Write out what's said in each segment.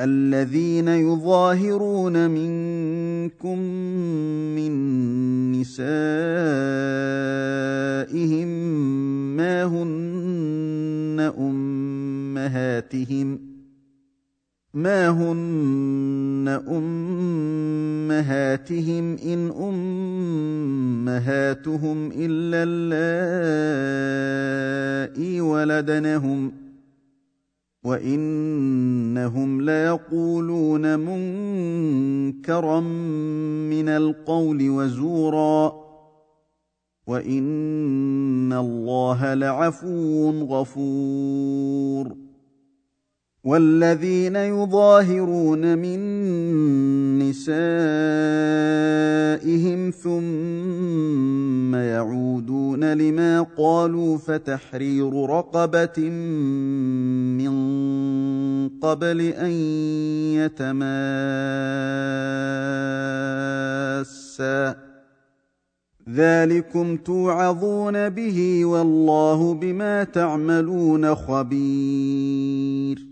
الذين يظاهرون منكم من نسائهم ما هن أمهاتهم ما هن أمهاتهم إن أمهاتهم إلا اللائي ولدنهم وانهم ليقولون منكرا من القول وزورا وان الله لعفو غفور والذين يظاهرون من نسائهم ثم يعودون لما قالوا فتحرير رقبه قبل أن يتماسا. ذلكم توعظون به والله بما تعملون خبير.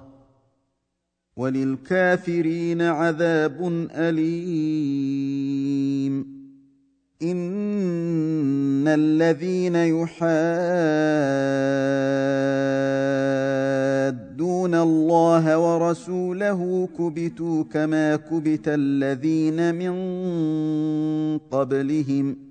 وللكافرين عذاب أليم. إن الذين يحادون الله ورسوله كبتوا كما كبت الذين من قبلهم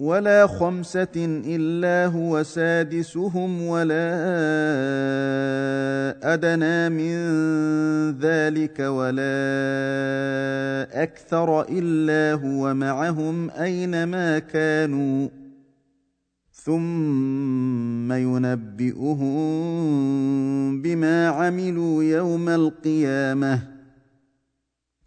ولا خمسة إلا هو سادسهم ولا أدنى من ذلك ولا أكثر إلا هو معهم أينما كانوا. ثم ينبئهم بما عملوا يوم القيامة.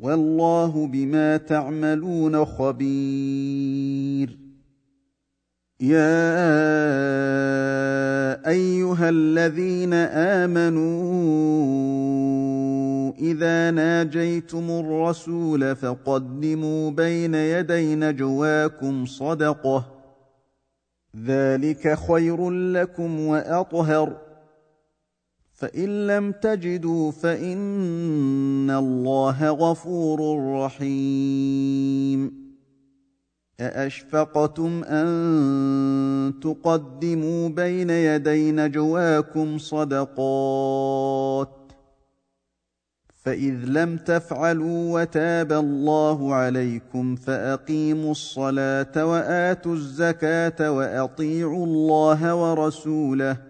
والله بما تعملون خبير. يا أيها الذين آمنوا إذا ناجيتم الرسول فقدموا بين يدي نجواكم صدقة. ذلك خير لكم وأطهر. فإن لم تجدوا فإن الله غفور رحيم. أأشفقتم أن تقدموا بين يدي نجواكم صدقات؟ فإذ لم تفعلوا وتاب الله عليكم فأقيموا الصلاة وآتوا الزكاة وأطيعوا الله ورسوله.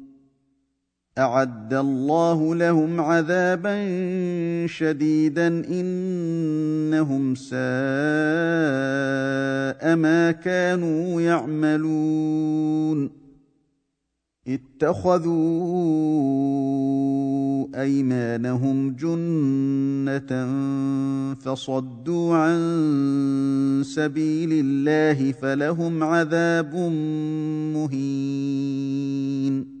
أعد الله لهم عذابا شديدا إنهم ساء ما كانوا يعملون. اتخذوا أيمانهم جنة فصدوا عن سبيل الله فلهم عذاب مهين.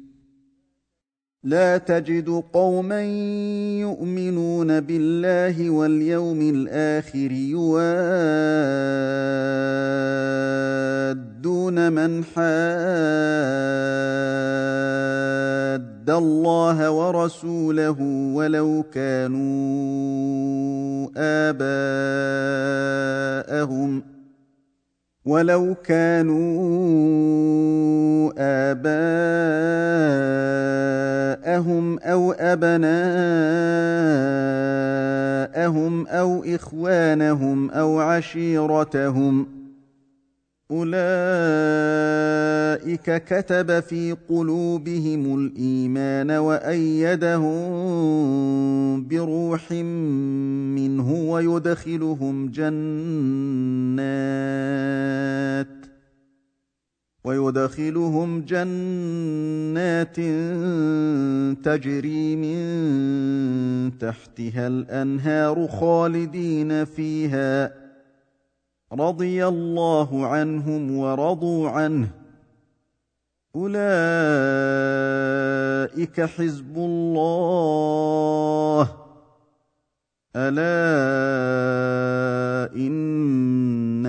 لا تجد قوما يؤمنون بالله واليوم الآخر يوادون من حاد الله ورسوله ولو كانوا آباءهم ولو كانوا آباءهم أبناءهم أو إخوانهم أو عشيرتهم. أولئك كتب في قلوبهم الإيمان وأيدهم بروح منه ويدخلهم جنات. ويدخلهم جنات تجري من تحتها الأنهار خالدين فيها. رضي الله عنهم ورضوا عنه. أولئك حزب الله. ألا إن